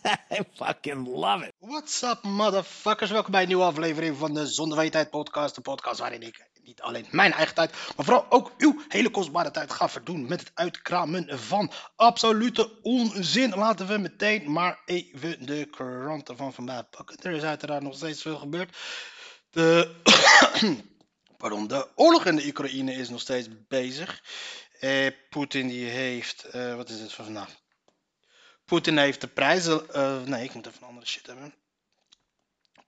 I fucking love it. What's up, motherfuckers? Welkom bij een nieuwe aflevering van de Zonder van je Tijd podcast. De podcast waarin ik niet alleen mijn eigen tijd, maar vooral ook uw hele kostbare tijd ga verdoen met het uitkramen van absolute onzin. Laten we meteen maar even de kranten van vandaag pakken. Er is uiteraard nog steeds veel gebeurd. De, pardon, de oorlog in de Oekraïne is nog steeds bezig. Eh, Poetin die heeft, eh, wat is het van vandaag? Poetin heeft de prijzen. eh, nee, ik moet even een andere shit hebben.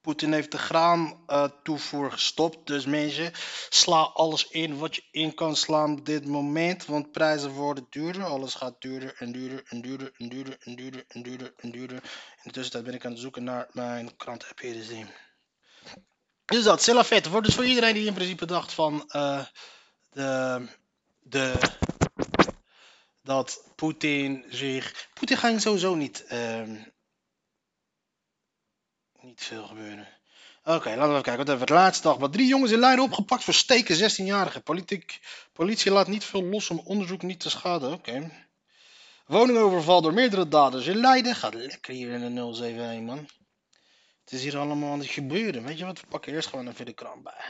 Poetin heeft de graantoevoer gestopt. Dus mensen, sla alles in wat je in kan slaan op dit moment. Want prijzen worden duurder. Alles gaat duurder en duurder en duurder en duurder en duurder en duurder en duurder. In de tussentijd ben ik aan het zoeken naar mijn krant app hier te zien. Dus dat, Silafet wordt dus voor iedereen die in principe dacht van eh, de, de, dat Poetin zich. Poetin ging sowieso niet. ehm, niet veel gebeuren. Oké, laten we even kijken. Wat hebben we het laatste dag? Wat drie jongens in Leiden opgepakt voor steken 16-jarigen. Politiek, politie laat niet veel los om onderzoek niet te schaden. Oké. Woningoverval door meerdere daders in Leiden. Gaat lekker hier in de 071, man. Het is hier allemaal aan het gebeuren. Weet je wat? We pakken eerst gewoon even de krant bij.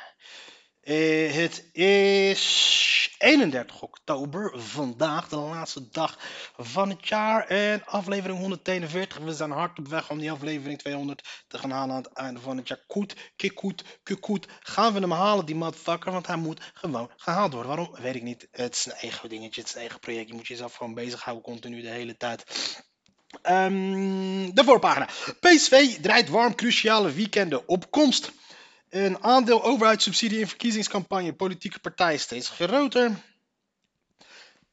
Eh, het is 31 oktober, vandaag de laatste dag van het jaar en aflevering 141. We zijn hard op weg om die aflevering 200 te gaan halen aan het einde van het jaar. Koet, kikoet, kukoet. Gaan we hem halen, die motherfucker, want hij moet gewoon gehaald worden. Waarom? Weet ik niet. Het is een eigen dingetje, het is een eigen project. Je moet jezelf gewoon bezighouden continu de hele tijd. Ehm, de voorpagina. PSV draait warm cruciale weekenden op komst. Een aandeel overheidssubsidie in verkiezingscampagne politieke partijen steeds groter.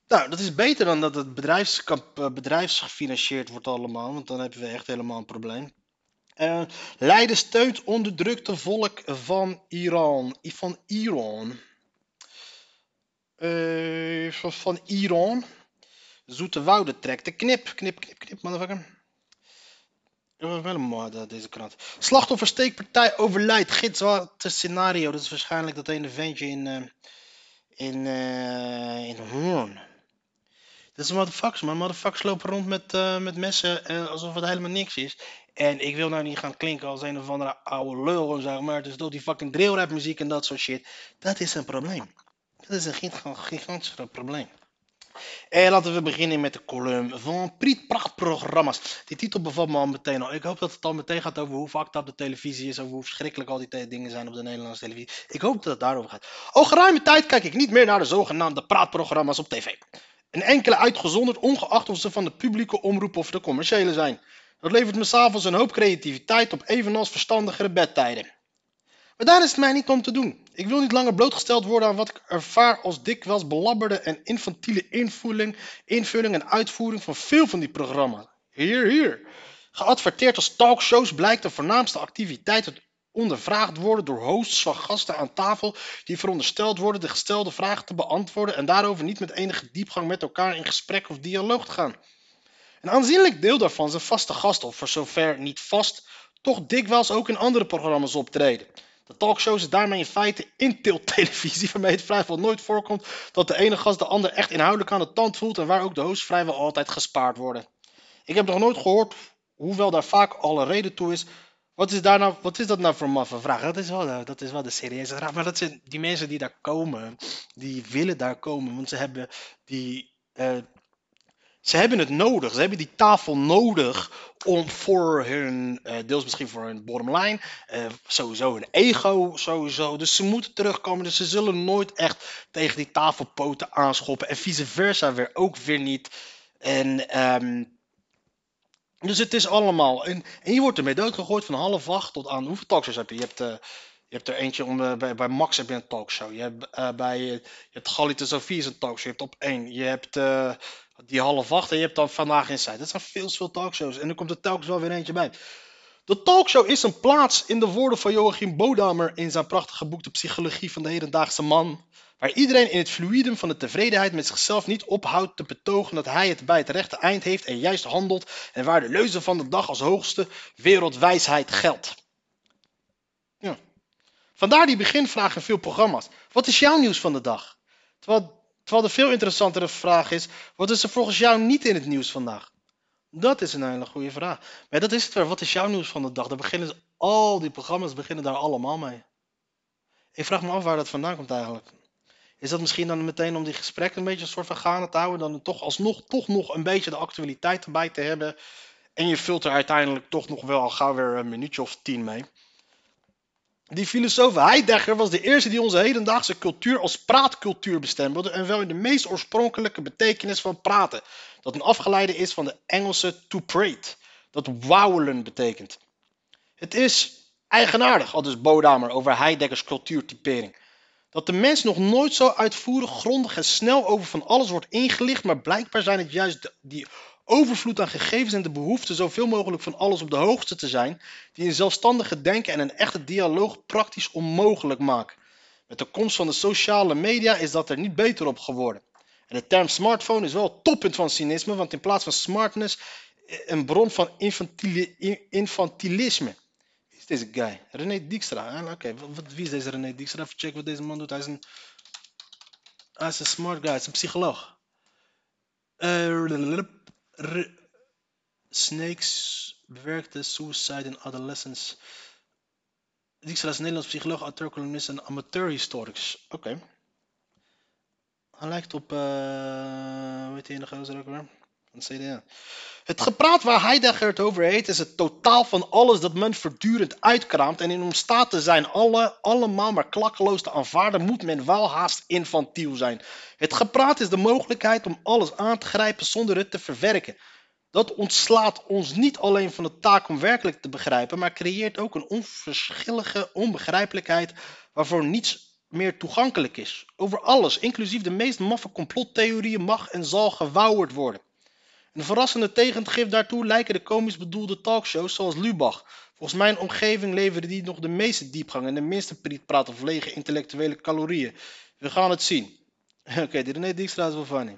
Nou, dat is beter dan dat het eh, bedrijfsgefinancierd wordt allemaal, want dan hebben we echt helemaal een probleem. Eh, Leiden steunt onderdrukte volk van Iran. Van Iran. Eh, van Iran. Zoete Wouden trekt de knip. Knip, knip, knip, motherfucker. Was wel een dat- deze krant. Slachtoffer steekpartij overlijdt. Gitzwarte scenario. Dat is waarschijnlijk dat ene ventje in, eh, in, eh, in Hoorn. Dat is motherfuckers, man. Motherfuckers lopen rond met, eh, met messen eh, alsof het helemaal niks is. En ik wil nou niet gaan klinken als een of andere oude lul zeg maar. Dus door die fucking drillrap muziek en dat soort shit. Dat is een probleem. Dat is een giga- gigantisch probleem. En laten we beginnen met de column van Priet Prachtprogramma's. Die titel bevalt me al meteen al. Ik hoop dat het al meteen gaat over hoe fucked up de televisie is. Over hoe verschrikkelijk al die dingen zijn op de Nederlandse televisie. Ik hoop dat het daarover gaat. Al geruime tijd kijk ik niet meer naar de zogenaamde praatprogramma's op tv. Een enkele uitgezonderd, ongeacht of ze van de publieke omroep of de commerciële zijn. Dat levert me s'avonds een hoop creativiteit op, evenals verstandigere bedtijden. Maar daar is het mij niet om te doen. Ik wil niet langer blootgesteld worden aan wat ik ervaar als dikwijls belabberde en infantiele invulling, invulling en uitvoering van veel van die programma's. Hier, hier. Geadverteerd als talkshows blijkt de voornaamste activiteit het ondervraagd worden door hosts van gasten aan tafel die verondersteld worden de gestelde vragen te beantwoorden en daarover niet met enige diepgang met elkaar in gesprek of dialoog te gaan. Een aanzienlijk deel daarvan zijn vaste gasten, of voor zover niet vast, toch dikwijls ook in andere programma's optreden. De talkshows is daarmee in feite intiltelevisie, waarmee het vrijwel nooit voorkomt dat de ene gast de ander echt inhoudelijk aan de tand voelt en waar ook de hosts vrijwel altijd gespaard worden. Ik heb nog nooit gehoord, hoewel daar vaak alle reden toe is, wat is, daar nou, wat is dat nou voor een maffe vraag? Dat is wel dat is wel de serieuze vraag. Maar dat zijn die mensen die daar komen, die willen daar komen, want ze hebben die... eh, ze hebben het nodig. Ze hebben die tafel nodig om voor hun, eh, deels misschien voor hun bottom line, eh, sowieso hun ego, sowieso. Dus ze moeten terugkomen. Dus ze zullen nooit echt tegen die tafelpoten aanschoppen. En vice versa weer ook weer niet. En ehm, dus het is allemaal. En, en je wordt ermee doodgegooid van half acht tot aan. Hoeveel talkshows heb je? Je hebt, eh, je hebt er eentje om, bij, bij Max heb je een talkshow. Je hebt, bij, je hebt Galite Sofie is een talkshow. Je hebt op één. Je hebt. Die half acht en je hebt dan vandaag Inside. Dat zijn veel veel talkshows. En er komt er telkens wel weer eentje bij. De talkshow is een plaats in de woorden van Joachim Bodamer in zijn prachtige boek De Psychologie van de Hedendaagse Man. Waar iedereen in het fluidum van de tevredenheid met zichzelf niet ophoudt te betogen dat hij het bij het rechte eind heeft en juist handelt. En waar de leuze van de dag als hoogste wereldwijsheid geldt. Ja. Vandaar die beginvraag in veel programma's. Wat is jouw nieuws van de dag? Terwijl, terwijl de veel interessantere vraag is: wat is er volgens jou niet in het nieuws vandaag? Dat is een hele goede vraag. Maar dat is het weer. Wat is jouw nieuws van de dag? Daar beginnen al die programma's beginnen daar allemaal mee. Ik vraag me af waar dat vandaan komt eigenlijk. Is dat misschien dan meteen om die gesprekken een beetje een soort van gaande te houden, dan toch alsnog toch nog een beetje de actualiteit erbij te hebben? En je vult er uiteindelijk toch nog wel al gauw weer een minuutje of tien mee. Die filosoof Heidegger was de eerste die onze hedendaagse cultuur als praatcultuur bestempelde en wel in de meest oorspronkelijke betekenis van praten. Dat een afgeleide is van de Engelse to prate, dat wauwelen betekent. Het is eigenaardig, al dus Bodamer over Heideggers cultuurtypering. Dat de mens nog nooit zo uitvoerig, grondig en snel over van alles wordt ingelicht, maar blijkbaar zijn het juist die overvloed aan gegevens en de behoefte zoveel mogelijk van alles op de hoogte te zijn, die een zelfstandige denken en een echte dialoog praktisch onmogelijk maken. Met de komst van de sociale media is dat er niet beter op geworden. En de term smartphone is wel het toppunt van cynisme, want in plaats van smartness eh, een bron van infantili- in- infantilisme. Wie is deze guy? René Dijkstra. Ah, Oké, wie is deze René Dijkstra? Even checken wat deze man doet. Hij is een, hij is een smart guy, hij is een psycholoog. Eh, Snakes bewerkte suicide in adolescence. Dijkstra is Nederlands psycholoog, auteur, columnist en amateurhistoricus. Oké. Hij lijkt op, eh hoe heet die in de gozer ook weer? Het gepraat waar Heidegger het over heeft is het totaal van alles dat men voortdurend uitkraamt en in om staat te zijn alle, allemaal maar klakkeloos te aanvaarden, moet men wel haast infantiel zijn. Het gepraat is de mogelijkheid om alles aan te grijpen zonder het te verwerken. Dat ontslaat ons niet alleen van de taak om werkelijk te begrijpen, maar creëert ook een onverschillige onbegrijpelijkheid waarvoor niets meer toegankelijk is. Over alles, inclusief de meest maffe complottheorieën, mag en zal gewauwerd worden. Een verrassende tegengif daartoe lijken de komisch bedoelde talkshows zoals Lubach. Volgens mijn omgeving leveren die nog de meeste diepgang en de minste prietpraat of lege intellectuele calorieën. We gaan het zien. Oké, die René Dijkstra is wel funny.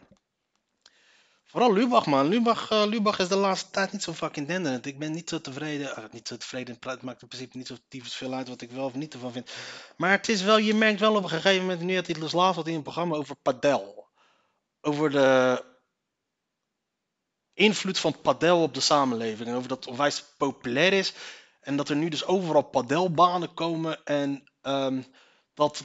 Vooral Lubach, man. Lubach, eh, Lubach is de laatste tijd niet zo fucking denderend. Ik ben niet zo tevreden. eh, niet zo tevreden. Het maakt in principe niet zo veel uit wat ik wel of niet ervan vind. Maar het is wel, je merkt wel op een gegeven moment, nu had hij Slaaf had hij een programma over padel. Over de invloed van padel op de samenleving. En over dat onwijs populair is. En dat er nu dus overal padelbanen komen. En ehm, dat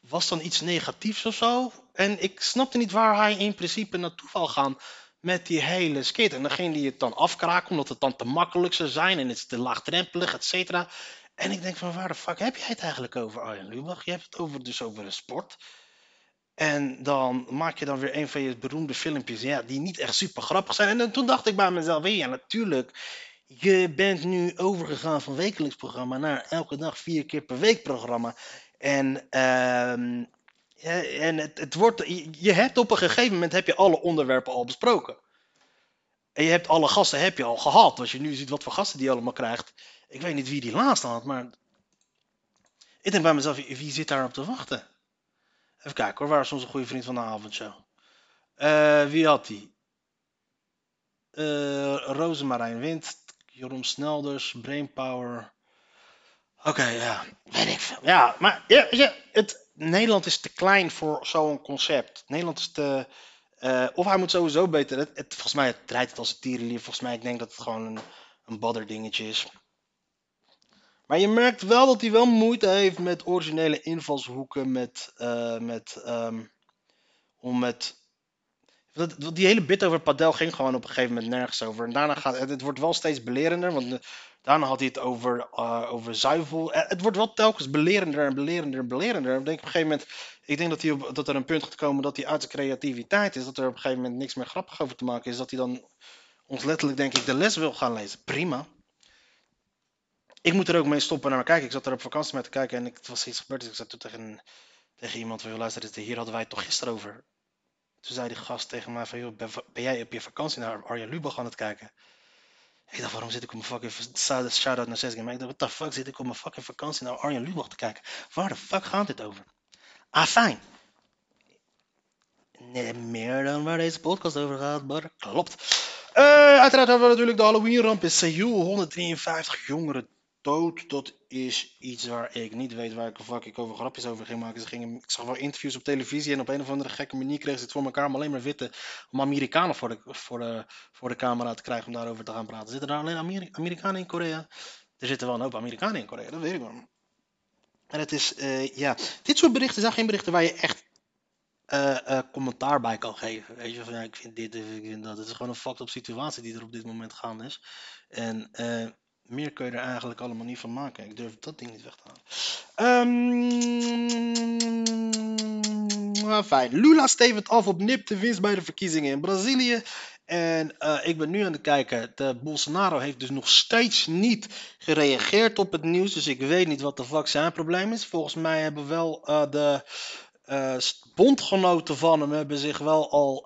was dan iets negatiefs of zo. En ik snapte niet waar hij in principe naartoe zou gaan met die hele skit. En ging hij het dan afkraken omdat het dan te makkelijk zou zijn. En het is te laagdrempelig, et cetera. En ik denk van waar de fuck heb jij het eigenlijk over Arjen Lubach? Je hebt het over, dus over een sport. En dan maak je dan weer een van je beroemde filmpjes ja, die niet echt super grappig zijn. En toen dacht ik bij mezelf, ja natuurlijk, je bent nu overgegaan van wekelijks programma naar elke dag vier keer per week programma. En, ja, en het, het wordt, je, hebt op een gegeven moment heb je alle onderwerpen al besproken. En je hebt alle gasten heb je al gehad. Als je nu ziet wat voor gasten die allemaal krijgt. Ik weet niet wie die laatste had, maar ik denk bij mezelf, wie zit daar op te wachten? Even kijken hoor, waar is onze goede vriend van de avondshow? Eh wie had die? Eh Rosemarijn Wind, Jeroen Snelders, Brainpower. Oké, ja, weet ik veel. Ja, maar ja, ja, het, Nederland is te klein voor zo'n concept. Nederland is te... eh, of hij moet sowieso beter... Het, volgens mij draait het als een tierenlier. Volgens mij, ik denk dat het gewoon een, een badderdingetje is. Maar je merkt wel dat hij wel moeite heeft met originele invalshoeken, met, eh, met, ehm, om met, dat, die hele bit over padel ging gewoon op een gegeven moment nergens over. En daarna gaat het, wordt wel steeds belerender, want eh, daarna had hij het over, eh, over zuivel. Het wordt wel telkens belerender en belerender en belerender. Ik denk op een gegeven moment, ik denk dat, hij op, dat er een punt gaat komen dat hij uit de creativiteit is, dat er op een gegeven moment niks meer grappig over te maken is, dat hij dan ons letterlijk denk ik de les wil gaan lezen. Prima ik moet er ook mee stoppen naar me kijken. Ik zat er op vakantie mee te kijken en ik, het was iets gebeurd. Dus ik zei toen tegen, tegen iemand van, joh, luister, hier hadden wij het toch gisteren over. Toen zei die gast tegen mij van, joh, ben, jij op je vakantie naar Arjen Lubach aan het kijken? Ik dacht, waarom zit ik op mijn fucking... Shout-out naar Sesgame. Ik dacht, what the fuck zit ik op mijn fucking vakantie naar Arjen Lubach te kijken? Waar de fuck gaat dit over? Ah, fijn. Nee, meer dan waar deze podcast over gaat, maar klopt. Uh, uiteraard hebben we natuurlijk de Halloween-ramp in Seoul. 153 jongeren dood. Dat is iets waar ik niet weet waar ik, over grapjes over ging maken. Ze gingen, ik zag wel interviews op televisie en op een of andere gekke manier kregen ze het voor elkaar om alleen maar witte, om Amerikanen voor de, voor de, voor de camera te krijgen om daarover te gaan praten. Zitten er alleen Ameri Amerikanen in Korea? Er zitten wel een hoop Amerikanen in Korea, dat weet ik wel. En het is, uh, ja, dit soort berichten zijn geen berichten waar je echt uh, uh, commentaar bij kan geven. Weet je, van ja, ik vind dit, ik vind dat. Het is gewoon een fucked up situatie die er op dit moment gaande is. En meer kun je er eigenlijk allemaal niet van maken. Ik durf dat ding niet weg te halen. Um, fijn. Lula stevend af op nip de winst bij de verkiezingen in Brazilië. En uh, ik ben nu aan het kijken. De Bolsonaro heeft dus nog steeds niet gereageerd op het nieuws. Dus ik weet niet wat de fuck zijn probleem is. Volgens mij hebben wel uh, de uh, bondgenoten van hem hebben zich wel al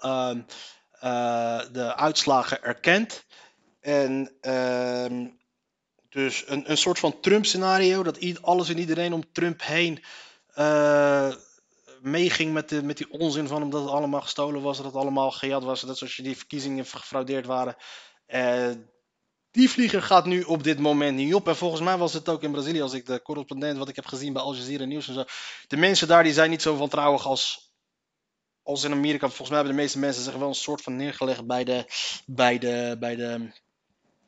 de uitslagen erkend. En ehm, dus een, een soort van Trump-scenario, dat alles en iedereen om Trump heen uh, meeging met, de, met die onzin van hem dat het allemaal gestolen was, dat het allemaal gejat was, dat zoals je die verkiezingen gefraudeerd waren. Uh, die vlieger gaat nu op dit moment niet op. En volgens mij was het ook in Brazilië, als ik de correspondent wat ik heb gezien bij Al Jazeera Nieuws en zo. De mensen daar die zijn niet zo wantrouwig als, als in Amerika. Volgens mij hebben de meeste mensen zich wel een soort van neergelegd bij de, bij de, bij de,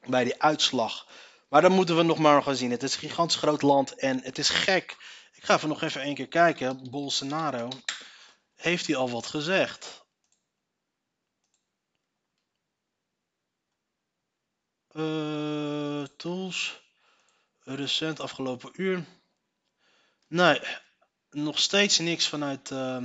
bij die uitslag. Maar dan moeten we nog maar gaan zien. Het is een gigantisch groot land en het is gek. Ik ga even nog even één keer kijken. Bolsonaro. Heeft hij al wat gezegd? Uh, tools. Recent afgelopen uur. Nee, nog steeds niks vanuit. Uh,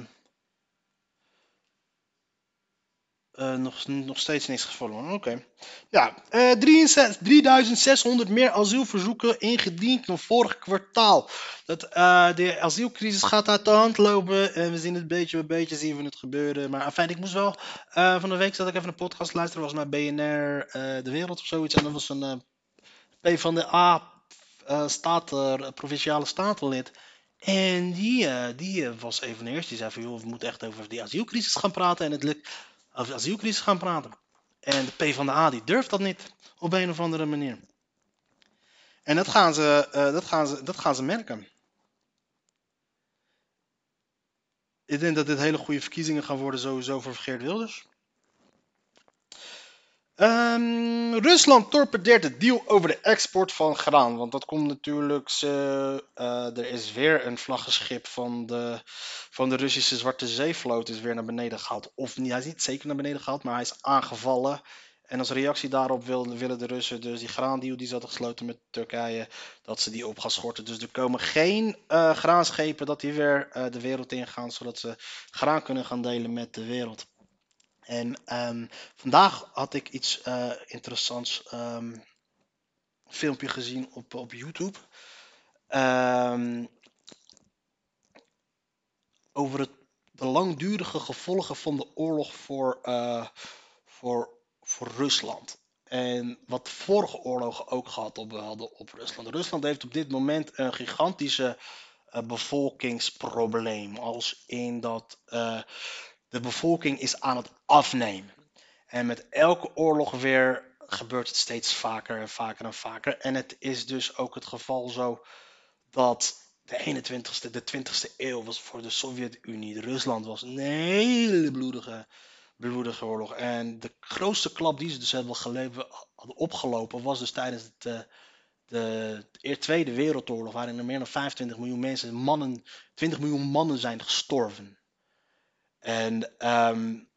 Uh, nog, nog steeds niks gevallen. Oké. Ja, uh, 3600 meer asielverzoeken ingediend dan vorig kwartaal. Dat, uh, de asielcrisis gaat uit de hand lopen. En we zien het beetje bij beetje zien we het gebeuren. Maar fijn, ik moest wel. Van de week zat ik even een podcast luisteren. was naar BNR De Wereld of zoiets. En dat was een P van de A staten, provinciale statenlid. En die, die was even eerst. Die zei van joh, we moeten echt over die asielcrisis gaan praten. En het lukt over asielcrisis gaan praten. En de PvdA die durft dat niet op een of andere manier. En dat gaan ze, uh, dat gaan ze, dat gaan ze merken. Ik denk dat dit hele goede verkiezingen gaan worden sowieso voor Geert Wilders. Um, Rusland torpedeert de deal over de export van graan. Want dat komt natuurlijk. Uh, uh, er is weer een vlaggenschip van de, van de Russische Zwarte Zeevloot is weer naar beneden gehaald. Of niet, hij is niet zeker naar beneden gehaald, maar hij is aangevallen. En als reactie daarop willen, willen de Russen dus die graandeal die ze hadden gesloten met Turkije, dat ze die op gaan schorten. Dus er komen geen uh, graanschepen dat die weer de wereld ingaan, zodat ze graan kunnen gaan delen met de wereld. En um, vandaag had ik iets uh, interessants um, filmpje gezien op, op YouTube. Um, over het, de langdurige gevolgen van de oorlog voor, uh, voor, voor Rusland. En wat vorige oorlogen ook gehad op, hadden op Rusland. Rusland heeft op dit moment een gigantische bevolkingsprobleem. Als in dat de bevolking is aan het afnemen. En met elke oorlog weer gebeurt het steeds vaker en vaker en vaker. En het is dus ook het geval zo dat de 21ste, de 20ste eeuw was voor de Sovjet-Unie. Rusland was een hele bloedige, bloedige oorlog. En de grootste klap die ze dus hebben geleven, hadden opgelopen was dus tijdens het, uh, de, de Tweede Wereldoorlog. Waarin er meer dan 25 miljoen mensen, mannen, 20 miljoen mannen zijn gestorven. En um,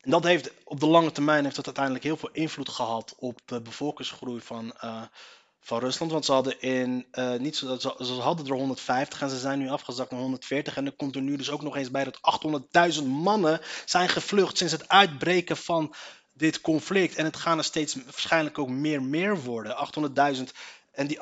dat heeft op de lange termijn heeft dat uiteindelijk heel veel invloed gehad op de bevolkingsgroei van, uh, van Rusland. Want ze hadden, in, uh, niet zo, ze, ze hadden er 150 en ze zijn nu afgezakt naar 140. En er komt er nu dus ook nog eens bij dat 800.000 mannen zijn gevlucht sinds het uitbreken van dit conflict. En het gaan er steeds waarschijnlijk ook meer meer worden. 800.000. En die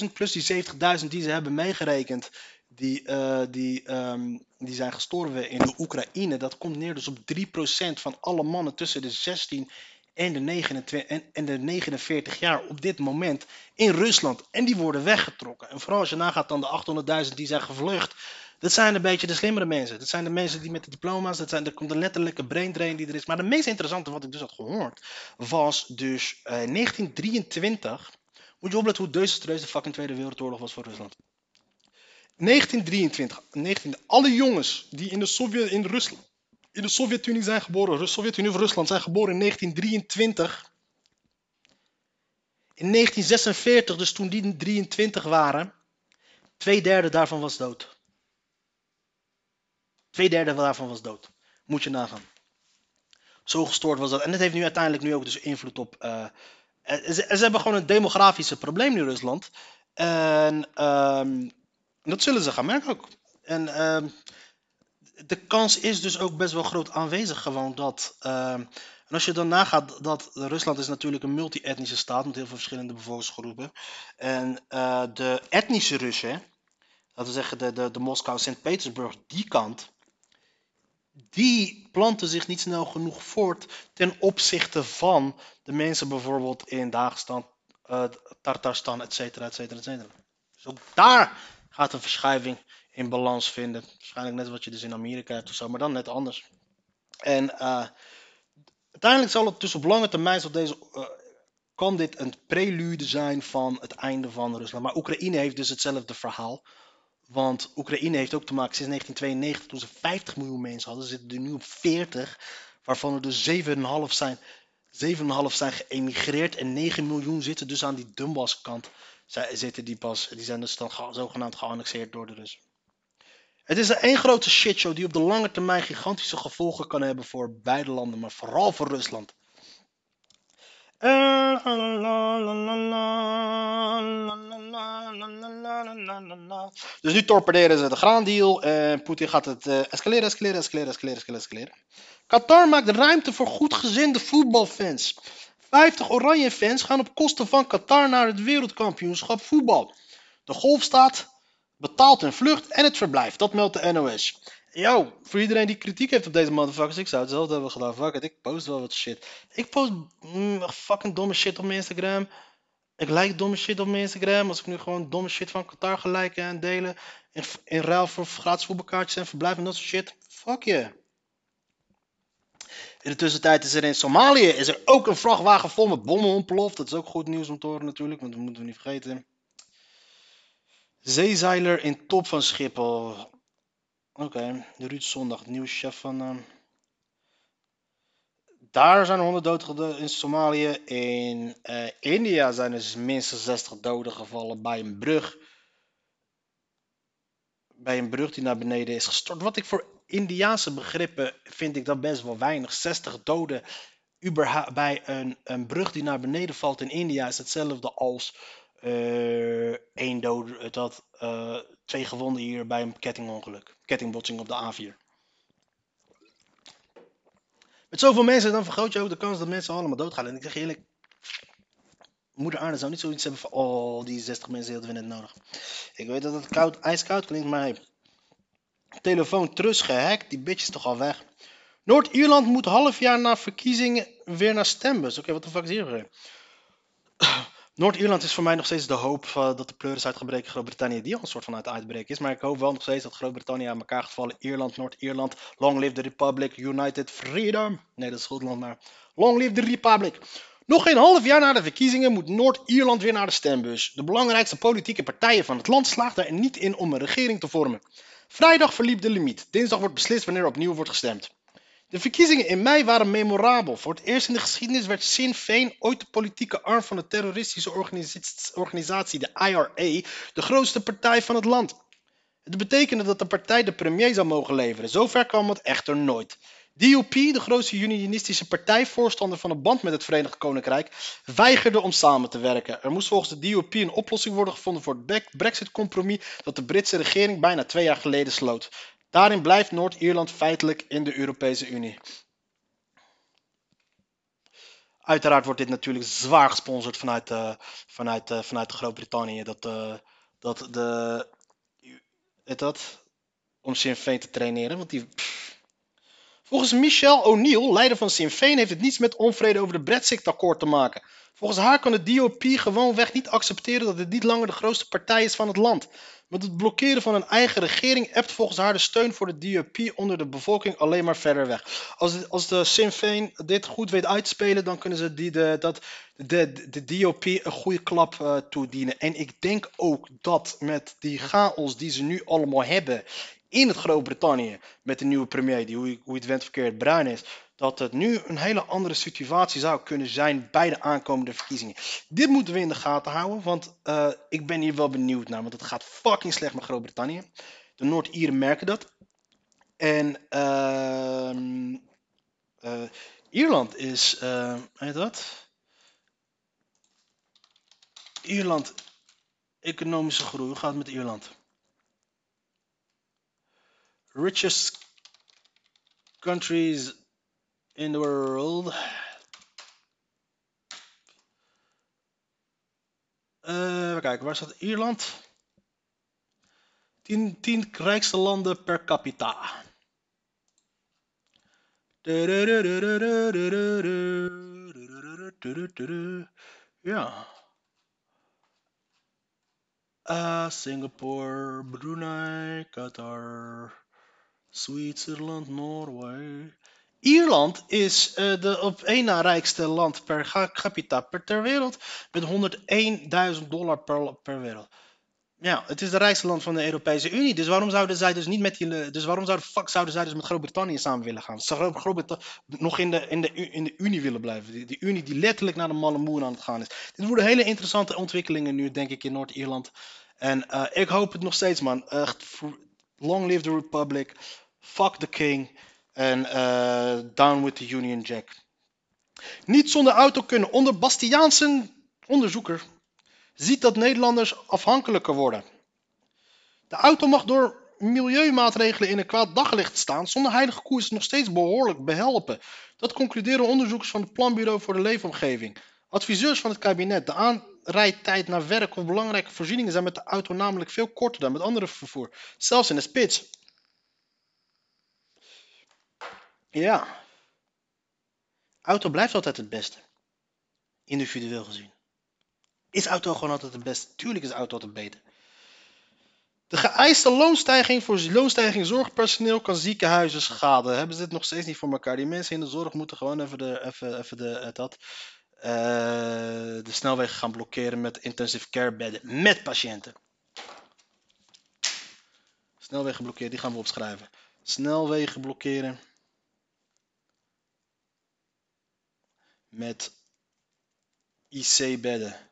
800.000 plus die 70.000 die ze hebben meegerekend, die, eh, die, ehm, die zijn gestorven in de Oekraïne, dat komt neer dus op 3% van alle mannen tussen de 16 en de, 29, en, en de 49 jaar op dit moment in Rusland. En die worden weggetrokken. En vooral als je nagaat dan de 800.000 die zijn gevlucht. Dat zijn een beetje de slimmere mensen. Dat zijn de mensen die met de diploma's. Dat zijn, er komt een letterlijke brain drain die er is. Maar de meest interessante wat ik dus had gehoord. Was dus eh, 1923. Moet je opletten hoe desastreus de fucking Tweede Wereldoorlog was voor Rusland. 1923. 19, alle jongens die in de Sovjet, in Rusland, in de Sovjet-Unie zijn geboren, de Sovjet-Unie of Rusland zijn geboren in 1923. In 1946, dus toen die 23 waren, twee derde daarvan was dood. Twee derde daarvan was dood. Moet je nagaan. Zo gestoord was dat. En het heeft nu uiteindelijk nu ook dus invloed op. eh, eh, ze, ze hebben gewoon een demografische probleem in Rusland. En ehm, dat zullen ze gaan merken ook. En ehm, de kans is dus ook best wel groot aanwezig gewoon dat... ehm, en als je dan nagaat dat Rusland is natuurlijk een multi-etnische staat met heel veel verschillende bevolkingsgroepen. En eh, de etnische Russen, laten we zeggen de, de, de Moskou, Sint-Petersburg, die kant, die planten zich niet snel genoeg voort ten opzichte van de mensen bijvoorbeeld in Dagestan, eh, Tartarstan, et cetera, et cetera, et cetera. Dus ook daar gaat een verschuiving in balans vinden. Waarschijnlijk net wat je dus in Amerika hebt of zo, maar dan net anders. En eh, uiteindelijk zal het dus op lange termijn zal deze, eh, kan dit een prelude zijn van het einde van Rusland. Maar Oekraïne heeft dus hetzelfde verhaal. Want Oekraïne heeft ook te maken sinds 1992, toen ze 50 miljoen mensen hadden, zitten er nu op 40, waarvan er dus 7,5 zijn, 7,5 zijn geëmigreerd en 9 miljoen zitten dus aan die Donbass-kant zij, zitten die pas, die zijn dus dan zogenaamd geannexeerd door de Russen. Het is een één grote shitshow die op de lange termijn gigantische gevolgen kan hebben voor beide landen, maar vooral voor Rusland. Dus nu torpederen ze de graandeal en Poetin gaat het eh, escaleren, escaleren, escaleren, escaleren, escaleren, escaleren. Qatar maakt ruimte voor goedgezinde voetbalfans. 50 oranje fans gaan op kosten van Qatar naar het wereldkampioenschap voetbal. De golfstaat betaalt hun vlucht en het verblijf. Dat meldt de NOS. Yo, voor iedereen die kritiek heeft op deze motherfuckers, ik zou hetzelfde hebben gedaan. Fuck it, ik post wel wat shit. Ik post mm, fucking domme shit op mijn Instagram. Ik like domme shit op mijn Instagram. Als ik nu gewoon domme shit van Qatar liken en delen. In, ruil voor gratis voetbalkaartjes en verblijf en dat soort shit. Fuck je. In de tussentijd is er in Somalië is er ook een vrachtwagen vol met bommen ontploft. Dat is ook goed nieuws om te horen natuurlijk, want dat moeten we niet vergeten. Zeezeiler in top van Schiphol. Oké, de Ruud Zondag, nieuwe chef van. eh, Daar zijn er 100 doden in Somalië. In eh, India zijn er minstens 60 doden gevallen bij een brug. Bij een brug die naar beneden is gestort. Wat ik voor Indiaanse begrippen vind ik dat best wel weinig. 60 doden bij een, een brug die naar beneden valt in India is hetzelfde als eh één dode, dat, eh, twee gewonden hier bij een kettingongeluk. Kettingbotsing op de A4. Met zoveel mensen, dan vergroot je ook de kans dat mensen allemaal doodgaan. En ik zeg eerlijk, moeder aarde zou niet zoiets hebben van, oh, die 60 mensen hadden we net nodig. Ik weet dat het koud, ijskoud klinkt, maar telefoon trust gehackt, die bitch is toch al weg. Noord-Ierland moet half jaar na verkiezingen weer naar stembus. Oké, wat de fuck is hier? Noord-Ierland is voor mij nog steeds de hoop dat de pleuris uitgebreken Groot-Brittannië die al een soort van uit uitbreken is. Maar ik hoop wel nog steeds dat Groot-Brittannië aan elkaar gaat vallen. Ierland, Noord-Ierland, long live the Republic, United Freedom. Nee, dat is Schotland, maar long live the Republic. Nog geen half jaar na de verkiezingen moet Noord-Ierland weer naar de stembus. De belangrijkste politieke partijen van het land slaagden er niet in om een regering te vormen. Vrijdag verliep de limiet. Dinsdag wordt beslist wanneer er opnieuw wordt gestemd. De verkiezingen in mei waren memorabel. Voor het eerst in de geschiedenis werd Sinn Féin, ooit de politieke arm van de terroristische organisa- organisatie de IRA, de grootste partij van het land. Het betekende dat de partij de premier zou mogen leveren. Zover kwam het echter nooit. DUP, de grootste unionistische partij, voorstander van een band met het Verenigd Koninkrijk, weigerde om samen te werken. Er moest volgens de DUP een oplossing worden gevonden voor het Bre- Brexit-compromis dat de Britse regering bijna twee jaar geleden sloot. Daarin blijft Noord-Ierland feitelijk in de Europese Unie. Uiteraard wordt dit natuurlijk zwaar gesponsord vanuit, eh, vanuit, eh, vanuit Groot-Brittannië. Dat, eh, dat de weet dat, om Sinn Féin te traineren. Want die. Volgens Michelle O'Neill, leider van Sinn Féin, heeft het niets met onvrede over de Brexit-akkoord te maken. Volgens haar kan de DOP gewoonweg niet accepteren dat het niet langer de grootste partij is van het land. Met het blokkeren van een eigen regering ebt volgens haar de steun voor de DUP onder de bevolking alleen maar verder weg. Als als de Sinn Féin dit goed weet uit te spelen, dan kunnen ze die, de, dat, de, de, DOP een goede klap uh, toedienen. En ik denk ook dat met die chaos die ze nu allemaal hebben in het Groot-Brittannië, met de nieuwe premier, die hoe, hoe het went verkeerd bruin is, dat het nu een hele andere situatie zou kunnen zijn bij de aankomende verkiezingen. Dit moeten we in de gaten houden, want uh, ik ben hier wel benieuwd naar, want het gaat fucking slecht met Groot-Brittannië. De Noord-Ieren merken dat. En uh, uh, Ierland is, uh, heet dat? Ierland, economische groei, gaat met Ierland? Richest countries in the world. Uh, kijken, waar staat Ierland? 10, 10 rijkste landen per capita. Ja. Uh, Singapore, Brunei, Qatar, Zwitserland, Noorwegen. Ierland is uh, de op één na rijkste land per capita per ter wereld met 101.000 dollar per, per wereld. Ja, het is de rijkste land van de Europese Unie. Dus waarom zouden zij dus niet met die, dus waarom zouden, fuck zouden zij dus met Groot-Brittannië samen willen gaan? Zou Groot-Brittannië nog in de, in, de, in de Unie willen blijven? Die, Unie die letterlijk naar de malle aan het gaan is. Dit worden hele interessante ontwikkelingen nu, denk ik, in Noord-Ierland. En uh, ik hoop het nog steeds, man. Echt, long live the Republic. Fuck the king. En uh, down with the Union Jack. Niet zonder auto kunnen. Onder Bastiaanse onderzoeker ziet dat Nederlanders afhankelijker worden. De auto mag door milieumaatregelen in een kwaad daglicht staan. Zonder heilige koers nog steeds behoorlijk behelpen. Dat concluderen onderzoekers van het Planbureau voor de Leefomgeving. Adviseurs van het kabinet. De aanrijdtijd naar werk of belangrijke voorzieningen zijn met de auto namelijk veel korter dan met andere vervoer. Zelfs in de spits. Ja. Auto blijft altijd het beste. Individueel gezien. Is auto gewoon altijd het beste? Tuurlijk is auto altijd beter. De geëiste loonstijging voor loonstijging zorgpersoneel kan ziekenhuizen schaden. Hebben ze dit nog steeds niet voor elkaar? Die mensen in de zorg moeten gewoon even de, even, even de, dat, uh, de snelwegen gaan blokkeren met intensive care bedden. Met patiënten. Snelwegen blokkeren, die gaan we opschrijven. Snelwegen blokkeren. Met IC-bedden,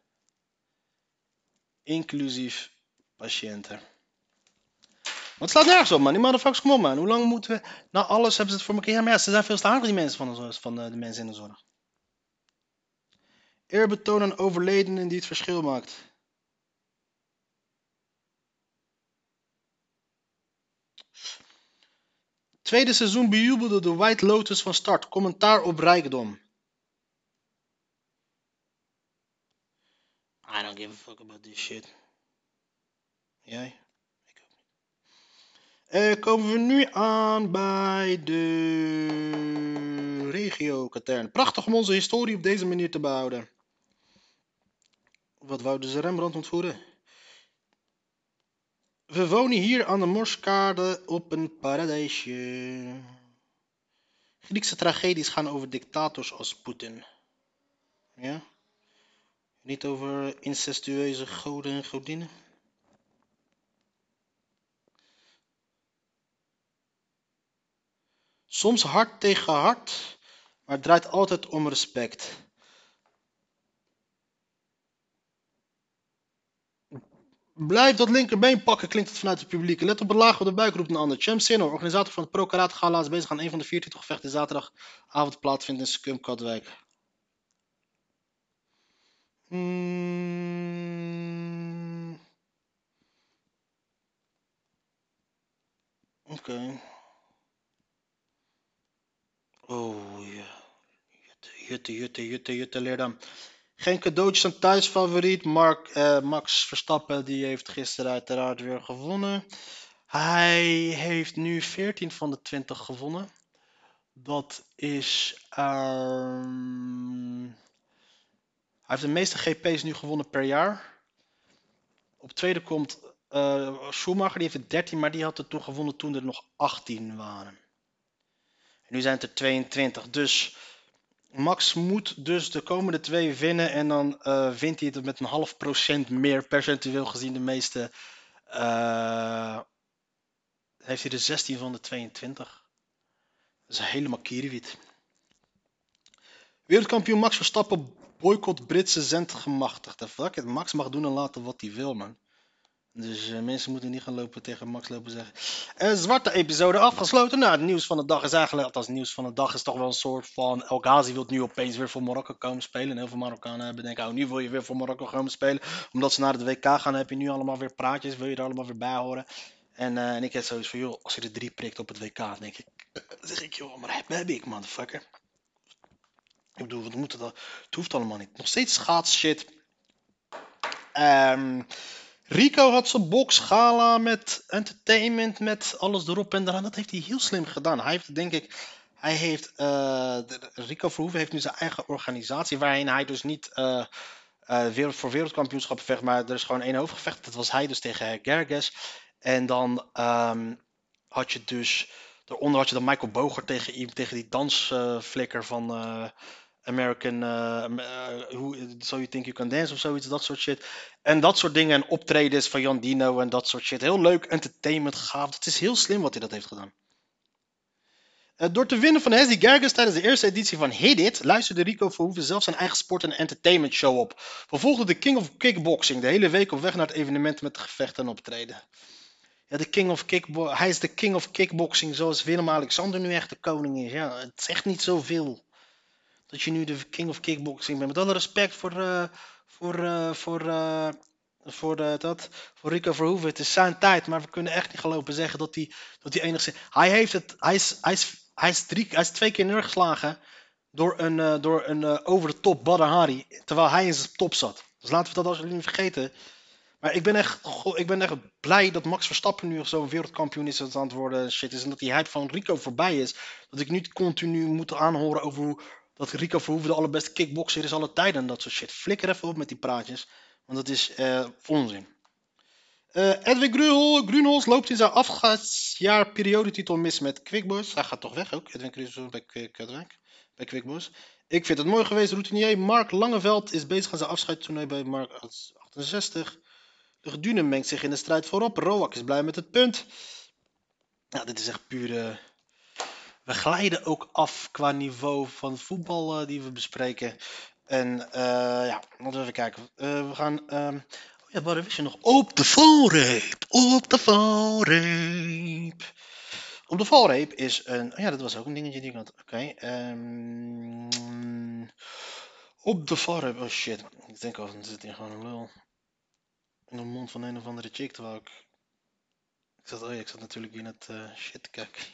inclusief patiënten. Het slaat nergens op, man. Die motherfuckers, kom op, man. Hoe lang moeten we... Nou, alles hebben ze het voor elkaar. Ja, maar ja, ze zijn veel te die mensen van de, van de mensen in de zorg. Eerbetoon aan overledenen die het verschil maakt. Tweede seizoen bejubelde de White Lotus van start. Commentaar op rijkdom. I don't give a fuck about this shit. Jij? Ik ook niet. Uh, komen we nu aan bij de regio Katern. Prachtig om onze historie op deze manier te behouden. Wat wouden ze Rembrandt ontvoeren? We wonen hier aan de Morskade op een paradijsje. Griekse tragedies gaan over dictators als Poetin. Ja? Niet over incestueuze goden en godinnen? Soms hart tegen hart, maar het draait altijd om respect. Blijf dat linkerbeen pakken, klinkt het vanuit het publiek. Let op het laag op de buik, roept een ander. Champ Sinno, organisator van het Pro Karate Gala, is bezig aan een van de 24 gevechten zaterdagavond plaatsvindt in Skum Katwijk. Mm. Oké. Okay. Oh ja. Jutte, jutte, jutte, jutte, Leerdam. Geen cadeautjes aan thuisfavoriet. Mark, uh, Max Verstappen die heeft gisteren uiteraard weer gewonnen. Hij heeft nu 14 van de 20 gewonnen. Dat is. hij heeft de meeste GP's nu gewonnen per jaar. Op tweede komt eh, Schumacher, die heeft er 13, maar die had het toen gewonnen toen er nog 18 waren. En nu zijn het er 22. Dus Max moet dus de komende twee winnen. En dan eh, wint hij het met een half procent meer percentueel gezien de meeste. eh, heeft hij de 16 van de 22. Dat is helemaal kierenwiet. Wereldkampioen Max Verstappen boycott Britse zendgemachtigden. Fuck it, Max mag doen en laten wat hij wil, man. Dus eh, mensen moeten niet gaan lopen tegen Max lopen zeggen. Eh, zwarte episode afgesloten. Nou, het nieuws van de dag is eigenlijk, althans het nieuws van de dag is toch wel een soort van... El Ghazi wil nu opeens weer voor Marokko komen spelen. En heel veel Marokkanen hebben denken, oh, nu wil je weer voor Marokko komen spelen. Omdat ze naar het WK gaan, heb je nu allemaal weer praatjes. Wil je er allemaal weer bij horen. En, eh, en ik heb zoiets van, joh, als je er drie prikt op het WK, denk ik... zeg ik, joh, maar heb, heb ik, motherfucker. Ik bedoel, wat moet het dan? Het hoeft allemaal niet. Nog steeds schaats shit. Ehm... Rico had zijn boxgala met entertainment, met alles erop en eraan. Dat heeft hij heel slim gedaan. Hij heeft, denk ik, hij heeft, eh, Rico Verhoeven heeft nu zijn eigen organisatie, waarin hij dus niet eh, eh, wereld, voor wereldkampioenschap vecht, maar er is gewoon één hoofdgevecht. Dat was hij dus tegen Gerges. En dan ehm, had je dus, daaronder had je dan Michael Boger tegen, tegen die dansflikker van American, eh, eh, hoe, So You Think You Can Dance of zoiets, dat soort shit. En dat soort dingen en optredens van Jan Dino en dat soort shit. Heel leuk, entertainment, gaaf. Het is heel slim wat hij dat heeft gedaan. Eh, door te winnen van Hesdy Gerges tijdens de eerste editie van Hit It, luisterde Rico Verhoeven zelf zijn eigen sport- en entertainment show op. Vervolgde de King of Kickboxing de hele week op weg naar het evenement met gevechten en optreden. Ja, de King of Kickbo hij is de King of Kickboxing zoals Willem-Alexander nu echt de koning is. Ja, het echt niet zoveel dat je nu de King of Kickboxing bent. Met alle respect voor, eh, voor, eh, voor, eh, voor, dat, voor Rico Verhoeven. Het is zijn tijd, maar we kunnen echt niet gaan lopen zeggen dat hij, dat hij enigszins... Hij, heeft het, hij, is, hij, is, hij, is drie, hij is twee keer neergeslagen door een, door een over de top Badr Hari, terwijl hij in zijn top zat. Dus laten we dat alsjeblieft niet vergeten. Maar ik ben echt, ik ben echt blij dat Max Verstappen nu zo'n wereldkampioen is aan het worden. Shit is. En dat die hype van Rico voorbij is. Dat ik niet continu moet aanhoren over hoe dat Rico Verhoeven de allerbeste kickboxer is alle tijden. En dat soort shit. Flikker even op met die praatjes. Want dat is eh, onzin. Eh, Edwin Grunhol, Grunholz loopt in zijn afscheidsjaar periodetitel mis met Quickboys. Hij gaat toch weg ook, Edwin Grunholz bij, Quick- bij Quickboys. Ik vind het mooi geweest. Routinier Mark Langeveld is bezig aan zijn afscheidstoernooi bij Mark 68. De Gedune mengt zich in de strijd voorop. Roak is blij met het punt. Ja, dit is echt puur... We glijden ook af qua niveau van voetbal eh, die we bespreken. En eh, ja, laten we even kijken. Eh, we gaan... ehm, oh ja, wat wist je nog? Op de valreep! Op de valreep! Op de valreep is een... oh ja, dat was ook een dingetje die ik had. Oké. ehm, op de valreep... Oh shit. Ik denk al, dan zit hier gewoon een lul. In de mond van een of andere chick, terwijl ik... Ik zat, oh ik zat natuurlijk in het eh, shit kijken.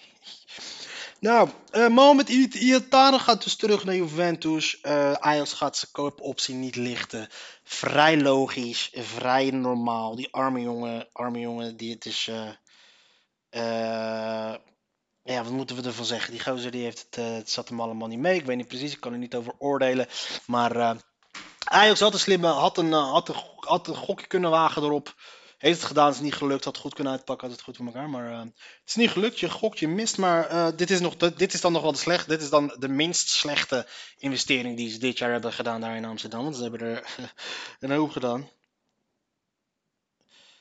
nou, eh Mohamed I- Iatare gaat dus terug naar Juventus. Eh Ajax gaat zijn koopoptie niet lichten. Vrij logisch, vrij normaal. Die arme jongen, arme jongen, die het is... eh, eh, ja, wat moeten we ervan zeggen? Die gozer die heeft het, eh, het zat hem allemaal niet mee. Ik weet niet precies, ik kan er niet over oordelen. Maar eh, Ajax had een slimme, had een, eh, had, een, had een gokje kunnen wagen erop. Heeft het gedaan, is niet gelukt. Had goed kunnen uitpakken, had het goed voor elkaar. Maar eh, het is niet gelukt, je gokt, je mist. Maar eh, dit, is nog dit is dan nog wel de slecht. Dit is dan de minst slechte investering die ze dit jaar hebben gedaan daar in Amsterdam. Want ze hebben er een hoop gedaan.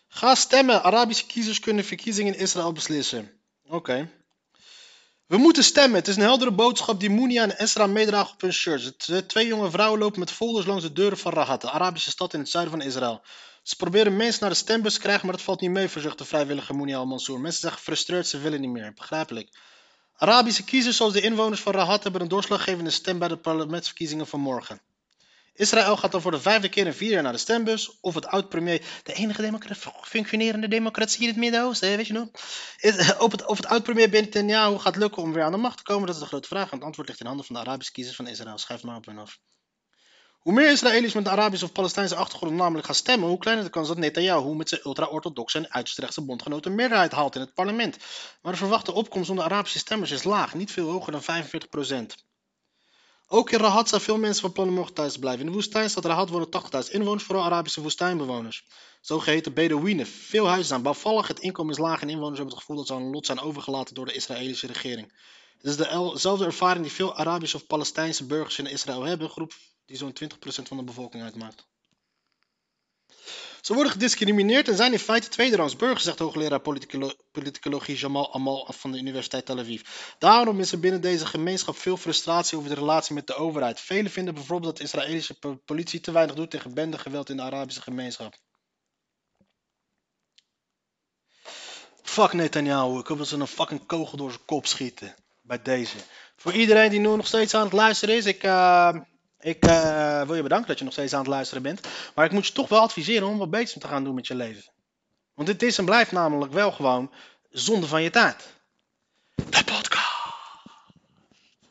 Ga stemmen. Arabische kiezers kunnen verkiezingen in Israël beslissen. Oké. We moeten stemmen. Het is een heldere boodschap die Mounia en Esra meedragen op hun shirts. Eh, Twee jonge vrouwen lopen met folders langs de deuren van Rahat, de Arabische stad in het zuiden van Israël. Ze proberen mensen naar de stembus te krijgen, maar dat valt niet mee, verzucht de vrijwillige Mounia al-Mansour. Mensen zijn gefrustreerd, ze willen niet meer. Begrijpelijk. Arabische kiezers, zoals de inwoners van Rahat, hebben een doorslaggevende stem bij de parlementsverkiezingen van morgen. Israël gaat dan voor de vijfde keer in vier jaar naar de stembus. Of het oud-premier, de enige democra- functionerende democratie in het Midden-Oosten, weet je nog? Is- Of het, het oud-premier Netanyahu gaat lukken om weer aan de macht te komen, dat is de grote vraag. En het antwoord ligt in handen van de Arabische kiezers van Israël. Schrijf maar op en af. Hoe meer Israëli's met een Arabische of Palestijnse achtergrond namelijk gaan stemmen, hoe kleiner de kans dat Netanyahu met zijn ultra-orthodoxe en uiterste bondgenoten meerderheid haalt in het parlement. Maar de verwachte opkomst onder Arabische stemmers is laag, niet veel hoger dan 45%. Ook in Rahat zijn veel mensen van plan om thuis te blijven. In de woestijn staat Rahat wonen 80.000 inwoners, vooral Arabische woestijnbewoners. Zogeheten Bedouinen. Veel huizen zijn bouwvallig, het inkomen is laag en inwoners hebben het gevoel dat ze aan lot zijn overgelaten door de Israëlische regering. Het is dezelfde ervaring die veel Arabische of Palestijnse burgers in Israël hebben, groep die zo'n 20% van de bevolking uitmaakt. Ze worden gediscrimineerd en zijn in feite tweederangs burgers, zegt hoogleraar politicolo politicologie Jamal Amal van de Universiteit Tel Aviv. Daarom is er binnen deze gemeenschap veel frustratie over de relatie met de overheid. Velen vinden bijvoorbeeld dat de Israëlische politie te weinig doet tegen bendegeweld in de Arabische gemeenschap. Fuck Netanyahu, ik hoop dat ze een fucking kogel door zijn kop schieten. Bij deze. Voor iedereen die nu nog steeds aan het luisteren is, ik, uh, ik uh, wil je bedanken dat je nog steeds aan het luisteren bent. Maar ik moet je toch wel adviseren om wat beters te gaan doen met je leven. Want dit is en blijft namelijk wel gewoon zonde van je tijd.